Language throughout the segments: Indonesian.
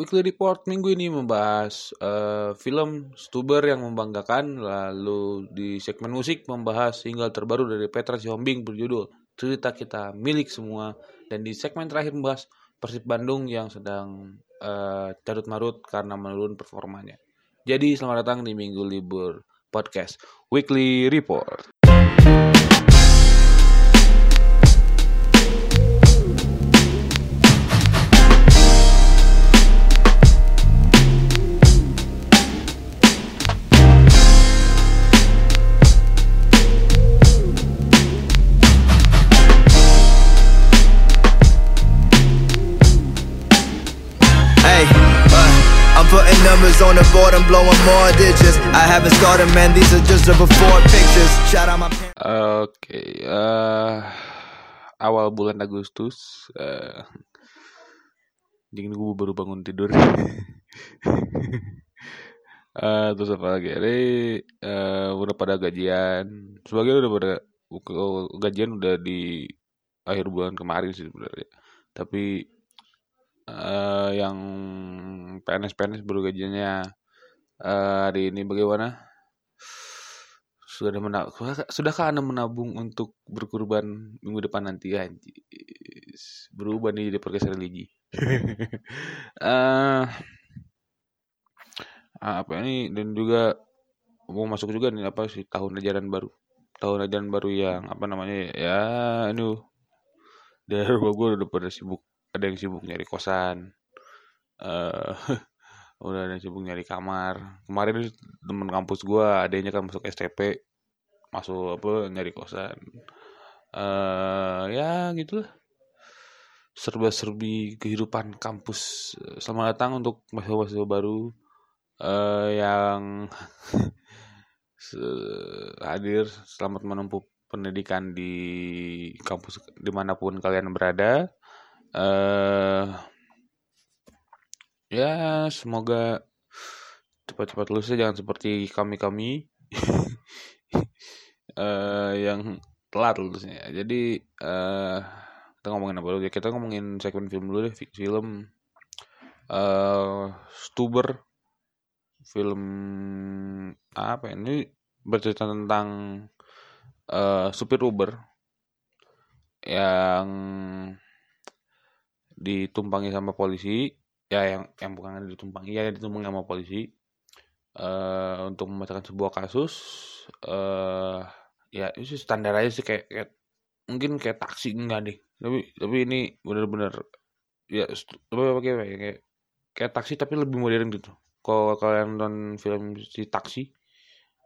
Weekly Report minggu ini membahas uh, film Stuber yang membanggakan, lalu di segmen musik membahas single terbaru dari Petra Sihombing berjudul Cerita Kita Milik Semua, dan di segmen terakhir membahas Persib Bandung yang sedang uh, carut marut karena menurun performanya. Jadi selamat datang di minggu libur podcast Weekly Report. Putting numbers on the board, I'm blowing more digits. I haven't started, man. These are just the before pictures. Shout out my Oke, okay, uh, awal bulan Agustus. Uh, jadi gue baru bangun tidur. uh, terus apa lagi? Ini uh, udah pada gajian. Sebagian udah pada gajian udah di akhir bulan kemarin sih sebenarnya. Tapi uh, yang PNS-PNS baru gajiannya uh, hari ini bagaimana? Sudah menabung, sudahkah Anda menabung untuk berkurban minggu depan nanti ya? Berubah nih jadi podcast religi. uh, apa ini dan juga mau masuk juga nih apa sih tahun ajaran baru tahun ajaran baru yang apa namanya ya ini dari rumah gue udah pada sibuk ada yang sibuk nyari kosan uh, udah ada yang sibuk nyari kamar. Kemarin temen kampus gue adanya kan masuk STP masuk apa nyari kosan. Uh, ya gitu lah serba-serbi kehidupan kampus. Selamat datang untuk mahasiswa baru uh, yang hadir. Selamat menempuh pendidikan di kampus di mana pun kalian berada uh, ya semoga cepat-cepat lulus jangan seperti kami-kami uh, yang telat lulusnya. Jadi uh, kita ngomongin apa dulu ya? Kita ngomongin segmen film dulu deh, film uh, Stuber film apa ya? ini bercerita tentang uh, supir Uber yang ditumpangi sama polisi. Ya yang yang bukan ditumpangi ya ditumpangi sama polisi. Uh, untuk memecahkan sebuah kasus uh, ya itu standar aja sih kayak, kayak mungkin kayak taksi enggak deh. Tapi tapi ini benar-benar ya apa kayak, kayak kayak taksi tapi lebih modern gitu. Kalau kalian nonton film si taksi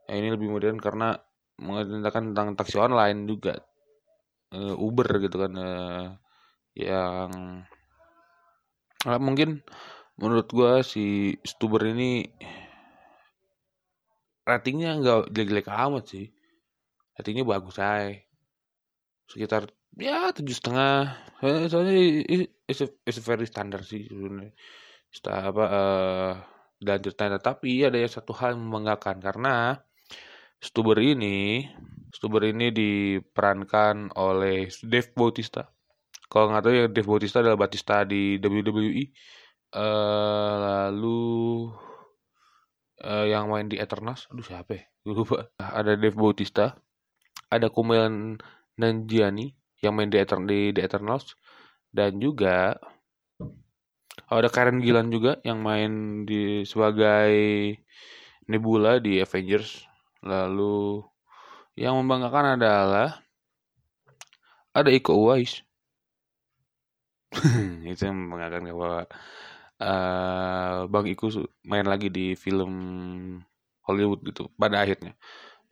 ya ini lebih modern karena menceritakan tentang taksi online juga. Uh, Uber gitu kan uh, yang Nah, mungkin menurut gua si Stuber ini ratingnya nggak jelek-jelek amat sih. Ratingnya bagus aja. Sekitar ya tujuh setengah. Soalnya it's a, very standard sih sebenarnya. apa uh, dan ceritanya tapi ada yang satu hal yang membanggakan karena Stuber ini Stuber ini diperankan oleh Dave Bautista kalau nggak tahu ya Dave Bautista adalah Batista di WWE. Uh, eh, lalu uh, yang main di Eternals, aduh siapa ya? Lupa. Ada Dave Bautista, ada Kumail Nanjiani yang main di, Eter di, di Eternals, dan juga oh, ada Karen Gillan juga yang main di sebagai Nebula di Avengers. Lalu yang membanggakan adalah ada Iko Uwais itu yang mengatakan bahwa uh, Bang Iku main lagi di film Hollywood gitu pada akhirnya.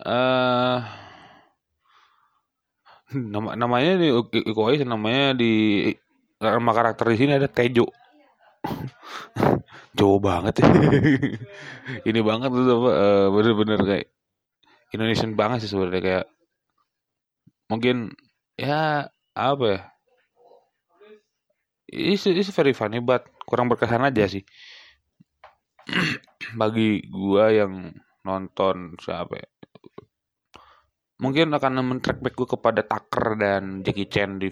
Uh, nama namanya di Iko Uwais namanya di nama karakter di sini ada Tejo. Jauh banget ya. Ini banget tuh uh, bener-bener kayak Indonesian banget sih sebenarnya kayak mungkin ya apa ya it's, it's very funny but kurang berkesan aja sih. Bagi gua yang nonton siapa ya mungkin akan men-track back gue kepada Tucker dan Jackie Chan di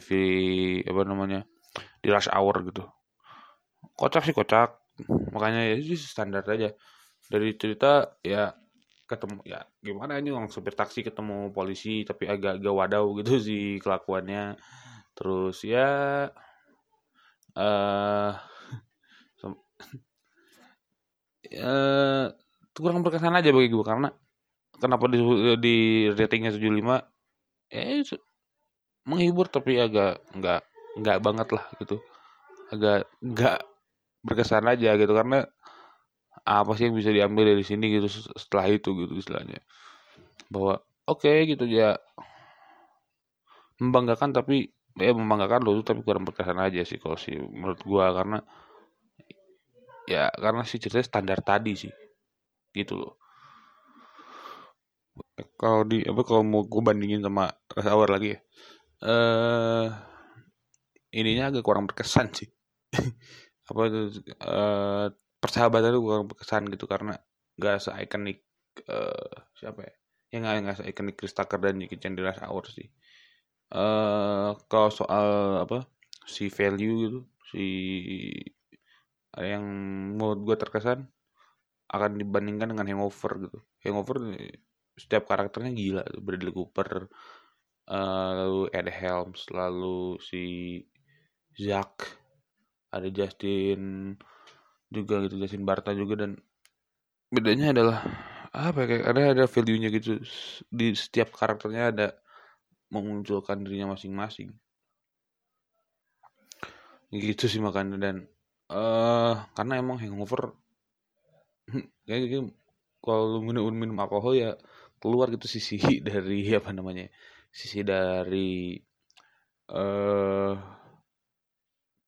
apa namanya di Rush Hour gitu. Kocak sih kocak. Makanya ya itu standar aja. Dari cerita ya ketemu ya gimana ini orang supir taksi ketemu polisi tapi agak-agak wadau gitu sih kelakuannya. Terus ya eh uh, kurang berkesan aja bagi gue karena kenapa di, di ratingnya 75 ya menghibur tapi agak nggak nggak banget lah gitu. Agak nggak berkesan aja gitu karena apa sih yang bisa diambil dari sini gitu setelah itu gitu istilahnya. Bahwa oke okay, gitu ya membanggakan tapi ya membanggakan loh tapi kurang berkesan aja sih kalau sih menurut gua karena ya karena sih ceritanya standar tadi sih. Gitu loh. Kalau di apa kalau mau gue bandingin sama Rush Hour lagi ya eh ininya agak kurang berkesan sih. Apa itu eh persahabatan itu kurang berkesan gitu karena gak se ikonik uh, siapa ya? Yang nggak nggak se ikonik Chris Tucker dan Jackie Chan di Rush Hour sih uh, kalau soal apa si value gitu si yang menurut gue terkesan akan dibandingkan dengan Hangover gitu. Hangover setiap karakternya gila Bradley Cooper uh, lalu Ed Helms lalu si Zack ada Justin juga gitu Justin Barta juga dan bedanya adalah apa ya kayak ada ada value-nya gitu. Di setiap karakternya ada memunculkan dirinya masing-masing. Gitu sih makanya dan uh, karena emang hangover kayak gitu kalau minum minum alkohol ya keluar gitu sisi dari apa namanya sisi dari eh uh,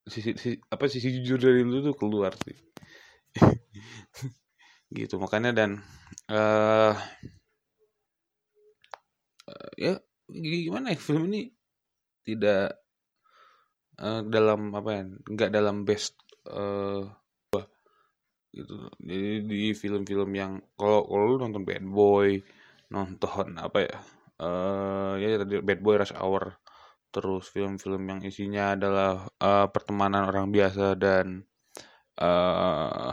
sisi, sisi apa sisi jujur dari lu tuh keluar sih. Gitu makanya dan uh, uh, ya gimana ya film ini? Tidak uh, dalam apa ya nggak dalam best uh, gitu. Jadi di film-film yang kalau kalau lu nonton Bad Boy nonton apa ya uh, ya tadi Bad Boy Rush Hour terus film-film yang isinya adalah uh, pertemanan orang biasa dan uh,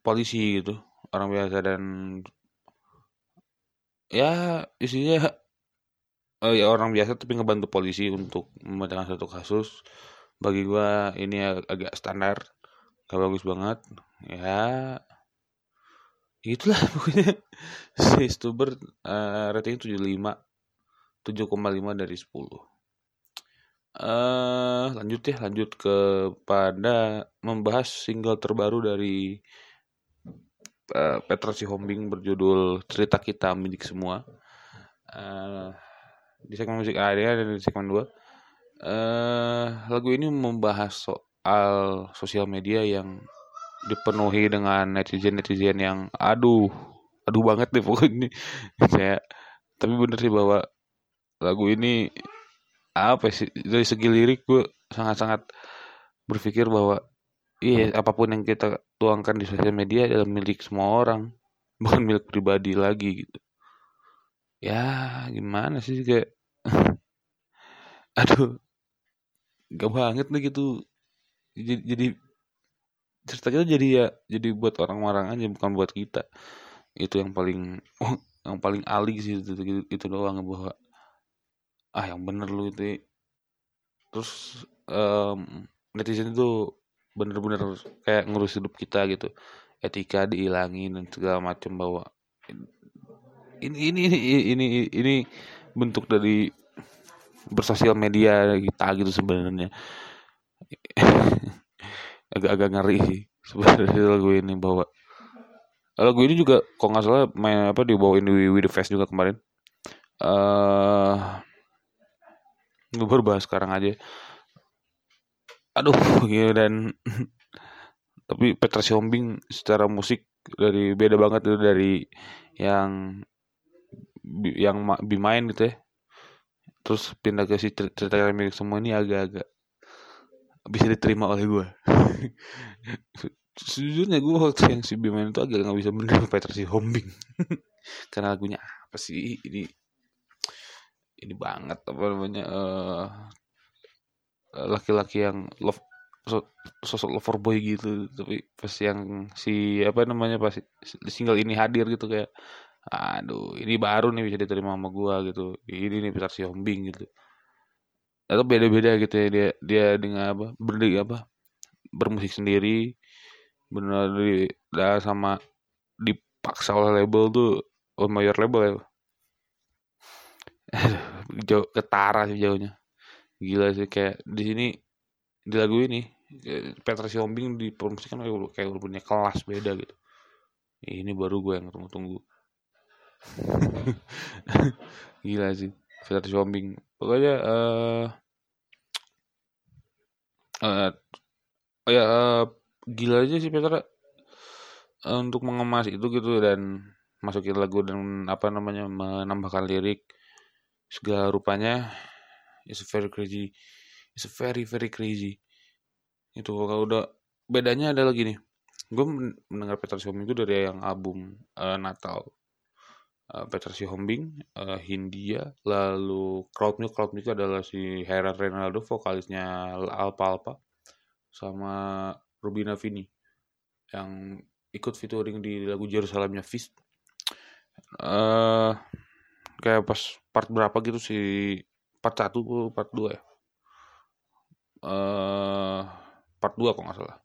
polisi gitu orang biasa dan ya isinya uh, ya orang biasa tapi ngebantu polisi untuk memecahkan satu kasus. Bagi gua ini ag agak standar. Gak bagus banget. Ya itulah pokoknya. Si Stuber uh, rating 75 7,5 dari 10 uh, lanjut ya lanjut kepada membahas single terbaru dari uh, Petra Sihombing berjudul Cerita Kita Milik Semua. Uh, di segmen musik area dan di segmen 2 uh, lagu ini membahas soal sosial media yang dipenuhi dengan netizen-netizen yang aduh aduh banget deh pokoknya saya tapi bener sih bahwa lagu ini apa sih dari segi lirik gue sangat-sangat berpikir bahwa iya apa pun yang kita tuangkan di sosial media adalah milik semua orang bukan milik pribadi lagi gitu. Ya gimana sih kayak? Aduh gak banget nih gitu. Jadi, jadi cerita kita jadi ya jadi buat orang-orang aja bukan buat kita. Itu yang paling yang paling alik sih itu, itu, itu doang bahwa ah yang bener lu itu. Terus um, netizen itu bener-bener kayak ngurus hidup kita gitu. Etika dihilangin dan segala macam bahwa ini ini ini ini ini bentuk dari bersosial media kita gitu sebenarnya. Agak-agak ngeri sih sebenarnya lagu ini bahwa lagu ini juga kok nggak salah main apa dibawain di With the Fest juga kemarin. Eh uh, gue baru bahas sekarang aja aduh gitu dan tapi Petra Siombing secara musik dari beda banget itu dari yang yang bimain gitu ya. Terus pindah ke si cerita milik semua ini agak-agak bisa diterima oleh gue sejujurnya gue waktu yang si bimain itu agak nggak bisa bener Petra Siombing karena lagunya apa sih? Ini ini banget apa namanya uh, laki-laki yang love so, sosok lover boy gitu tapi pas yang si apa namanya pas single ini hadir gitu kayak aduh ini baru nih bisa diterima sama gua gitu. Ini nih Peter Siombing gitu. Atau beda-beda gitu ya dia dia dengan apa berdiri apa bermusik sendiri benar di sama dipaksa oleh label tuh on mayor label ya. Jauh ketara sih jauhnya gila sih kayak di sini di lagu ini Petra Siombing dipromosikan kayak kayak punya kelas beda gitu. Ini baru gue yang tunggu-tunggu. Gila sih Petra Siombing pokoknya uh, uh, ya uh, gila aja sih Petra uh, untuk mengemas itu gitu dan masukin lagu dan apa namanya menambahkan lirik segala rupanya is very crazy. Is very very crazy. Itu kalau udah bedanya ada lagi nih gue mendengar Peter Sihombing itu dari yang album uh, Natal. Uh, Peter Sihombing uh, Hindia lalu crowd music crowd music adalah si Hera Renaldo vokalisnya Alpa Alpa sama Rubina Vini yang ikut featuring di lagu Jerusalemnya Fist. Uh, kayak pas part berapa gitu si part satu part dua ya? Uh, part 2 kok nggak salah.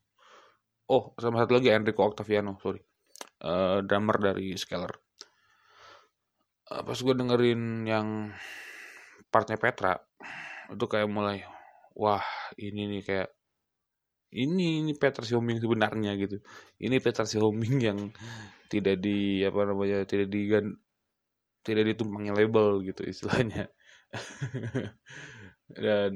Oh sama satu lagi Enrico Octaviano sorry. Uh, drummer dari Scalar uh, pas gue dengerin yang partnya Petra itu kayak mulai wah ini nih kayak ini ini Petra Siombing sebenarnya gitu. Ini Petra Siombing yang tidak di apa namanya tidak di tidak ditumpangi label gitu istilahnya dan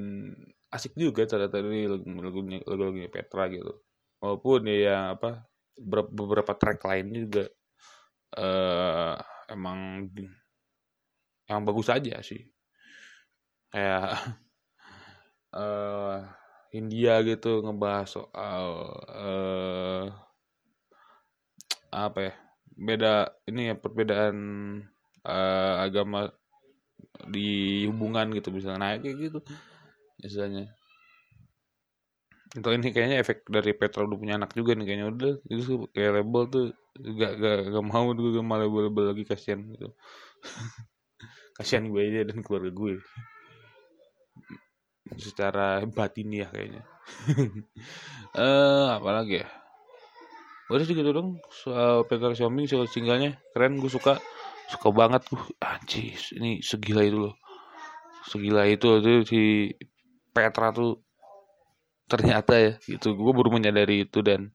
asik juga ternyata ini lagu-lagunya lagu Petra gitu. Walaupun ya, ya apa beberapa track lainnya juga uh, emang emang bagus aja sih. Kayak uh, India gitu ngebahas soal uh, apa ya beda ini ya perbedaan uh, agama di hubungan gitu misalnya naik kayak gitu misalnya Untuk ini kayaknya efek dari Petra udah punya anak juga nih kayaknya udah itu kayak label tuh gak, gak, gak mau juga malah label-label lagi kasihan gitu. Kasihan gue aja dan keluarga gue. Secara batin ya kayaknya. Eh apalagi ya? Udah sih gitu dong soal Petra Xiaomi soal singlenya. Keren gue suka suka banget. Gue anjis ini segila itu loh. Segila itu itu si Petra tuh ternyata ya gitu. Gue baru menyadari itu dan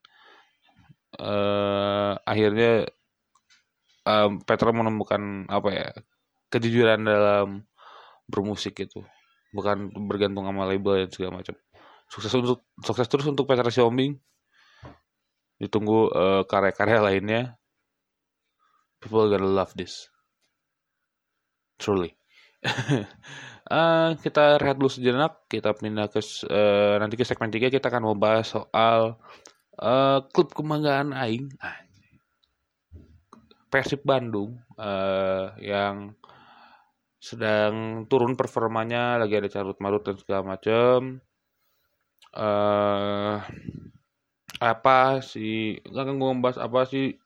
uh, akhirnya um, Petra menemukan apa ya kejujuran dalam bermusik itu. Bukan bergantung sama label dan segala macam. Sukses untuk sukses terus untuk Petra Siombing. Ditunggu uh, karya-karya lainnya people gonna love this truly uh, kita rehat dulu sejenak. Kita pindah ke uh, nanti ke segmen 3 kita akan membahas soal uh, klub kebanggaan aing. Persib Bandung uh, yang sedang turun performanya, lagi ada carut marut dan segala macam. Uh, apa sih nggak gue membahas apa sih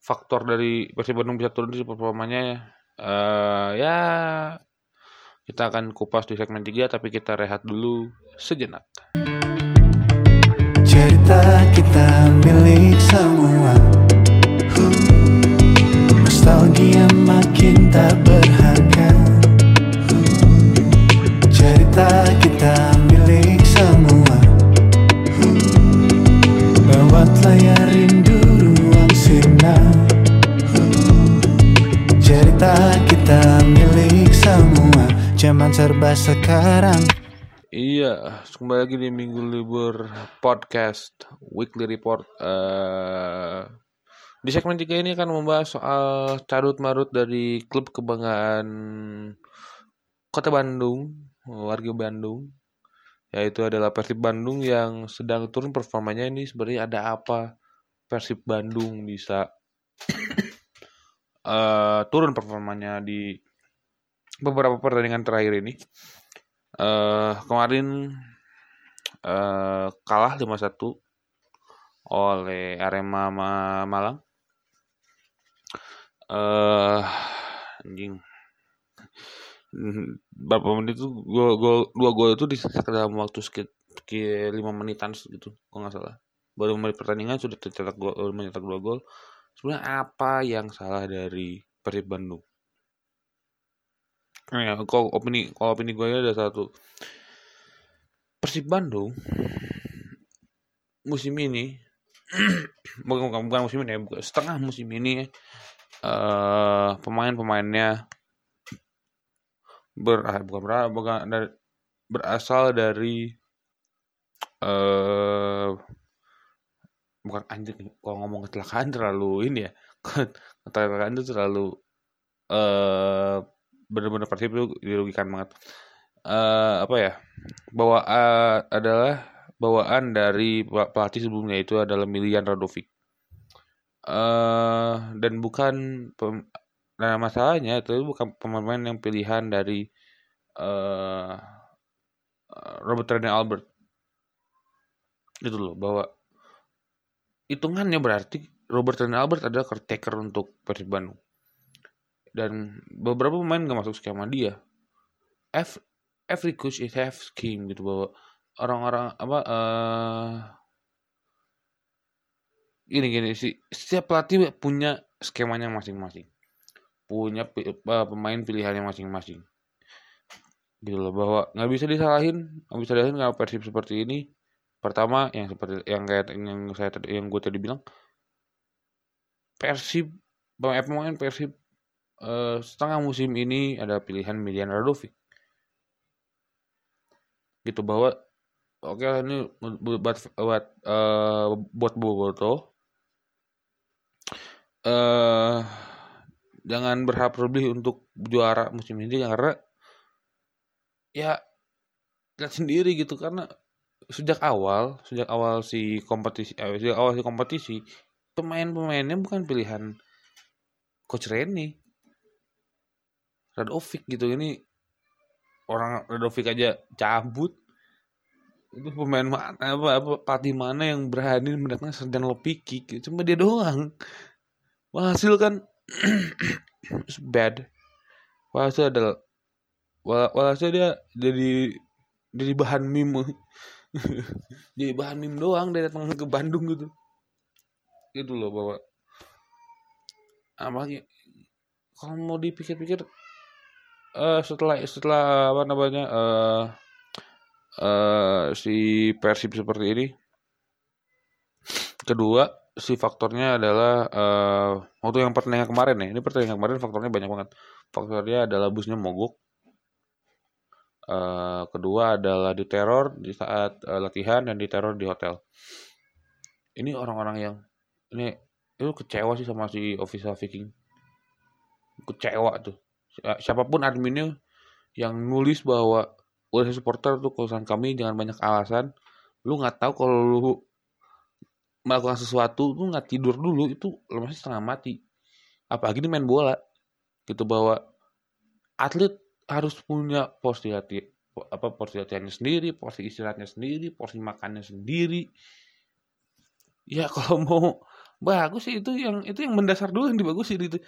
faktor dari Persib Bandung bisa turun di performanya. Uh, ya kita akan kupas di segmen 3 tapi kita rehat dulu sejenak. Cerita kita milik semua. Nostalgia makin tak berharga. Cerita kita zaman serba sekarang Iya, kembali lagi di Minggu Libur Podcast Weekly Report. Uh, di segmen 3 ini akan membahas soal carut marut dari klub kebanggaan Kota Bandung, warga Bandung. Yaitu adalah Persib Bandung yang sedang turun performanya ini sebenarnya ada apa Persib Bandung bisa uh, turun performanya di beberapa pertandingan terakhir ini uh, kemarin uh, kalah 5-1 oleh Arema Malang. Uh, anjing. Berapa menit itu gol gol dua gol itu dicetak dalam waktu sekitar lima menitan gitu, kalau nggak salah. Baru menit pertandingan sudah tercetak gol, mencetak dua gol. Sebenarnya apa yang salah dari Persib Bandung? Ya, kalau opini kalau opini gue ada satu. Persib Bandung musim ini bukan, bukan, bukan musim ini ya, bukan, setengah musim ini uh, pemain-pemainnya ber bukan ber, bukan dari, berasal dari uh, bukan anjir kalau ngomong kecelakaan terlalu ini ya kecelakaan itu terlalu uh, benar-benar persib itu dirugikan banget uh, apa ya bahwa uh, adalah bawaan dari pelatih sebelumnya itu adalah Milian Radovic. Uh, dan bukan pem, nah masalahnya itu bukan pemain yang pilihan dari uh, Robert Rene Albert. Itu loh bahwa hitungannya berarti Robert Rene Albert adalah caretaker untuk Persib Bandung. Dan beberapa pemain gak masuk skema dia. F, every coach is have scheme gitu bahwa orang-orang apa uh, gini gini sih setiap pelatih punya skemanya masing-masing. Punya pemain pilihannya masing-masing. Gitu loh bahwa nggak bisa disalahin nggak bisa disalahin kalau persib seperti ini. Pertama yang seperti yang kayak yang saya yang gue tadi bilang persib pemain persib uh, setengah musim ini ada pilihan Milian Radovic. Gitu bahwa oke okay, ini buat buat uh, buat Boboto. Uh, jangan berharap lebih untuk juara musim ini karena ya lihat sendiri gitu karena sejak awal sejak awal si kompetisi eh, sejak awal si kompetisi pemain-pemainnya bukan pilihan coach Reni Radovic gitu ini orang Radovic aja cabut. Itu pemain mana apa, apa pelatih mana yang berani mendatangkan Serdan Lopiki? Cuma dia doang. Wah hasil kan bad. Hasil adalah hasil dia jadi jadi bahan meme. Jadi bahan meme doang dia datang ke Bandung gitu. Gitu loh bahwa apa kalau mau dipikir-pikir uh, setelah setelah apa namanya uh, uh, si Persib seperti ini. Kedua, si faktornya adalah uh, waktu yang pertandingan kemarin ya. Ini pertandingan kemarin faktornya banyak banget. Faktornya adalah busnya mogok. Uh, kedua adalah diteror di saat uh, latihan dan diteror di hotel. Ini orang-orang yang ini itu kecewa sih sama si official Viking. Kecewa tuh. Siapa pun adminnya yang nulis bahwa udah supporter tuh kosan kami jangan banyak alasan. Lu nggak tahu kalau lu melakukan sesuatu lu nggak tidur dulu itu masih setengah mati. Apalagi ini main bola gitu bahwa atlet harus punya porsi latihan apa porsi latihannya sendiri porsi istirahatnya sendiri porsi makannya sendiri. Ya kalau mau bagus sih itu yang itu yang mendasar dulu yang dibagusin itu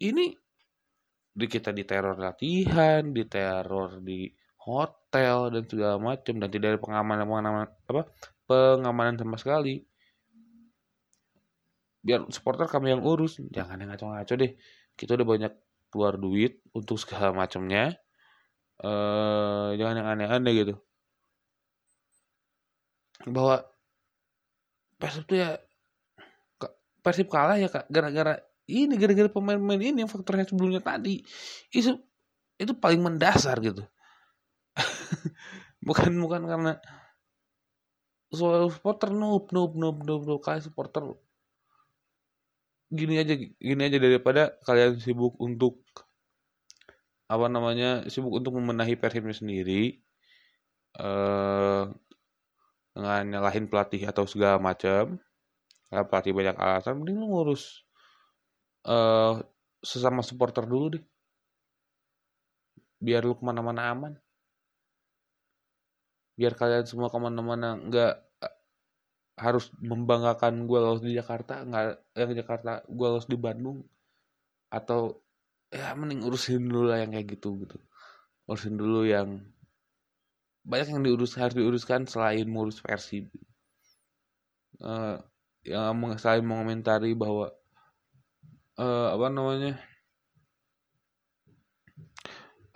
ini di kita di teror latihan di teror di hotel dan segala macam dan tidak ada pengamanan pengamanan apa pengamanan sama sekali. Biar supporter kami yang urus. Jangan yang ngaco-ngaco deh. Kita udah banyak keluar duit untuk segala macamnya eh jangan yang aneh-aneh gitu. Bahwa Persib tuh ya Persib kalah ya kak gara-gara ini gara-gara pemain-pemain ini yang faktornya sebelumnya tadi. Itu itu paling mendasar gitu. Bukan bukan karena soal supporter noob noob noob noob noob kalian supporter gini aja gini aja daripada kalian sibuk untuk apa namanya sibuk untuk memenahi persibnya sendiri eh dengan nyalahin pelatih atau segala macam pelatih banyak alasan mending lu ngurus eh sesama supporter dulu deh. Biar lu ke mana-mana aman. Biar kalian semua ke mana-mana nggak eh, harus membanggakan gue lolos di Jakarta nggak yang Jakarta gue lolos di Bandung. Atau ya mending urusin dulu lah yang kayak gitu gitu. Urusin dulu yang banyak yang diurus harus diuruskan selain ngurus versi uh, yang selain mengomentari bahwa uh, apa namanya?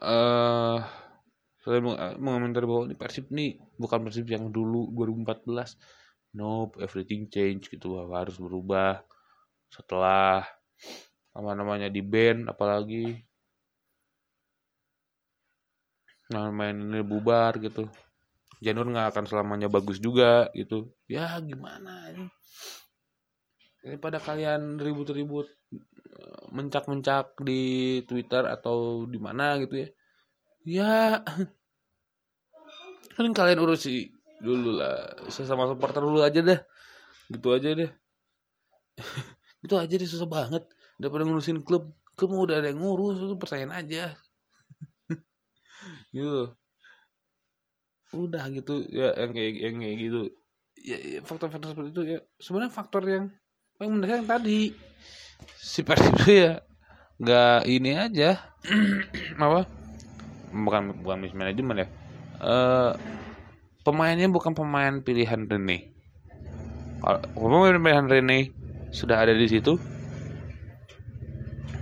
Uh, saya mengomentari bahwa ini Persib nih bukan Persib yang dulu 2014 nope everything change gitu bahwa harus berubah. Setelah apa namanya di band apalagi. Nah main ini bubar gitu. Janur nggak akan selamanya bagus juga gitu. Ya gimana ini? Ini pada kalian ribut-ribut mencak-mencak di Twitter atau di mana gitu ya. Ya kan kalian urusi dulu lah. Sesama supporter dulu aja deh. Gitu aja deh. Itu aja deh susah banget. Daripada ngurusin klub klub udah ada yang ngurus itu percayain aja. Gitu. Udah gitu ya yang kayak yang kayak gitu. Ya, ya faktor-faktor seperti itu ya. Sebenarnya faktor yang paling mendasar yang tadi si Persib ya nggak ini aja. Apa? Bukan bukan mismanagement ya. Uh, pemainnya bukan pemain pilihan Rene. Kalau pemain pilihan Rene sudah ada di situ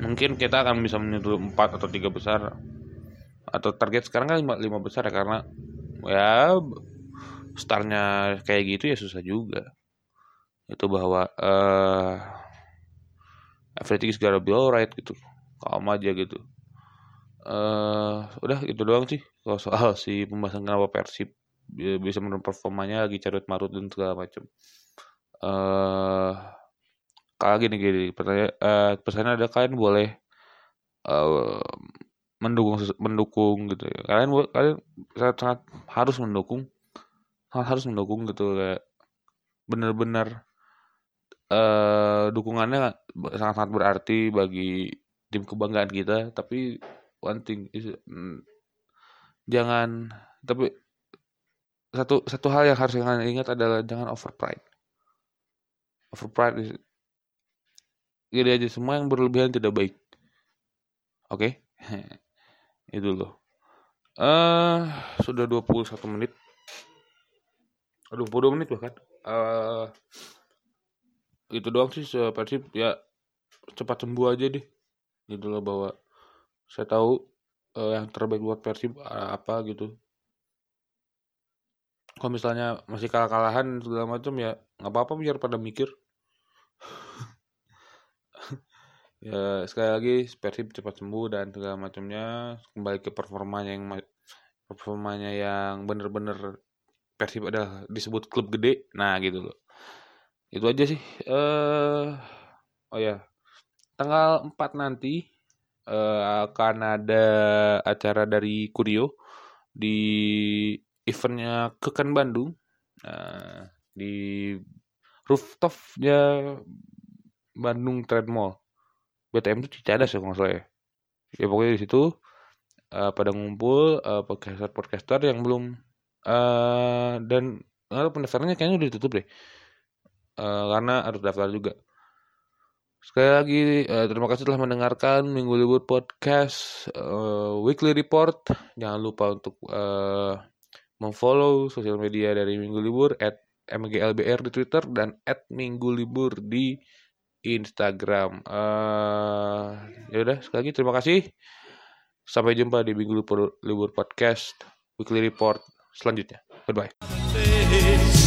mungkin kita akan bisa menyentuh empat atau tiga besar. Atau target sekarang kan lima, lima besar ya karena ya startnya kayak gitu ya susah juga. Itu bahwa uh, everything is gonna be alright gitu. Kalem aja gitu. Uh, udah itu doang sih. Kalau soal si pembahasan kenapa Persib bisa menurun performanya lagi carut marut dan segala macam uh, kalau gini gini pertanyaan uh, pesannya ada kalian boleh uh, mendukung mendukung gitu. Ya. kalian kalian sangat, sangat harus mendukung. Sangat harus mendukung gitu. Kayak benar-benar uh, dukungannya sangat-sangat berarti bagi tim kebanggaan kita. Tapi one thing is mm, jangan tapi satu satu hal yang harus kalian ingat adalah jangan over pride over pride is gini aja semua yang berlebihan tidak baik. Oke? Okay? itu loh. Eh uh, sudah 21 menit. 22 menit bahkan. Uh, itu doang sih Persib ya cepat sembuh aja deh. Gitu loh bahwa saya tahu uh, yang terbaik buat Persib uh, apa gitu. Kalau misalnya masih kalah-kalahan segala macam ya nggak apa-apa biar pada mikir. Ya sekali lagi Persib cepat sembuh dan segala macamnya. Kembali ke performanya yang performanya yang bener-bener Persib adalah disebut klub gede. Nah gitu loh itu aja sih uh, oh ya tanggal 4 nanti uh, akan ada acara dari Kurio di eventnya Kekan Bandung uh, di rooftopnya Bandung Trade Mall BTM itu Cicadas ya kalau salah ya. Ya pokoknya di situ uh, pada ngumpul uh, podcaster podcaster yang belum uh, dan uh, pendaftarannya kayaknya udah ditutup deh. Uh, karena harus daftar juga. Sekali lagi uh, terima kasih telah mendengarkan Minggu Libur Podcast uh, Weekly Report. Jangan lupa untuk uh, memfollow sosial media dari Minggu Libur at MGLBR di Twitter dan at Minggu Libur di Instagram. Uh, ya udah sekali lagi terima kasih. Sampai jumpa di Minggu Libur, Libur Podcast Weekly Report selanjutnya. Goodbye.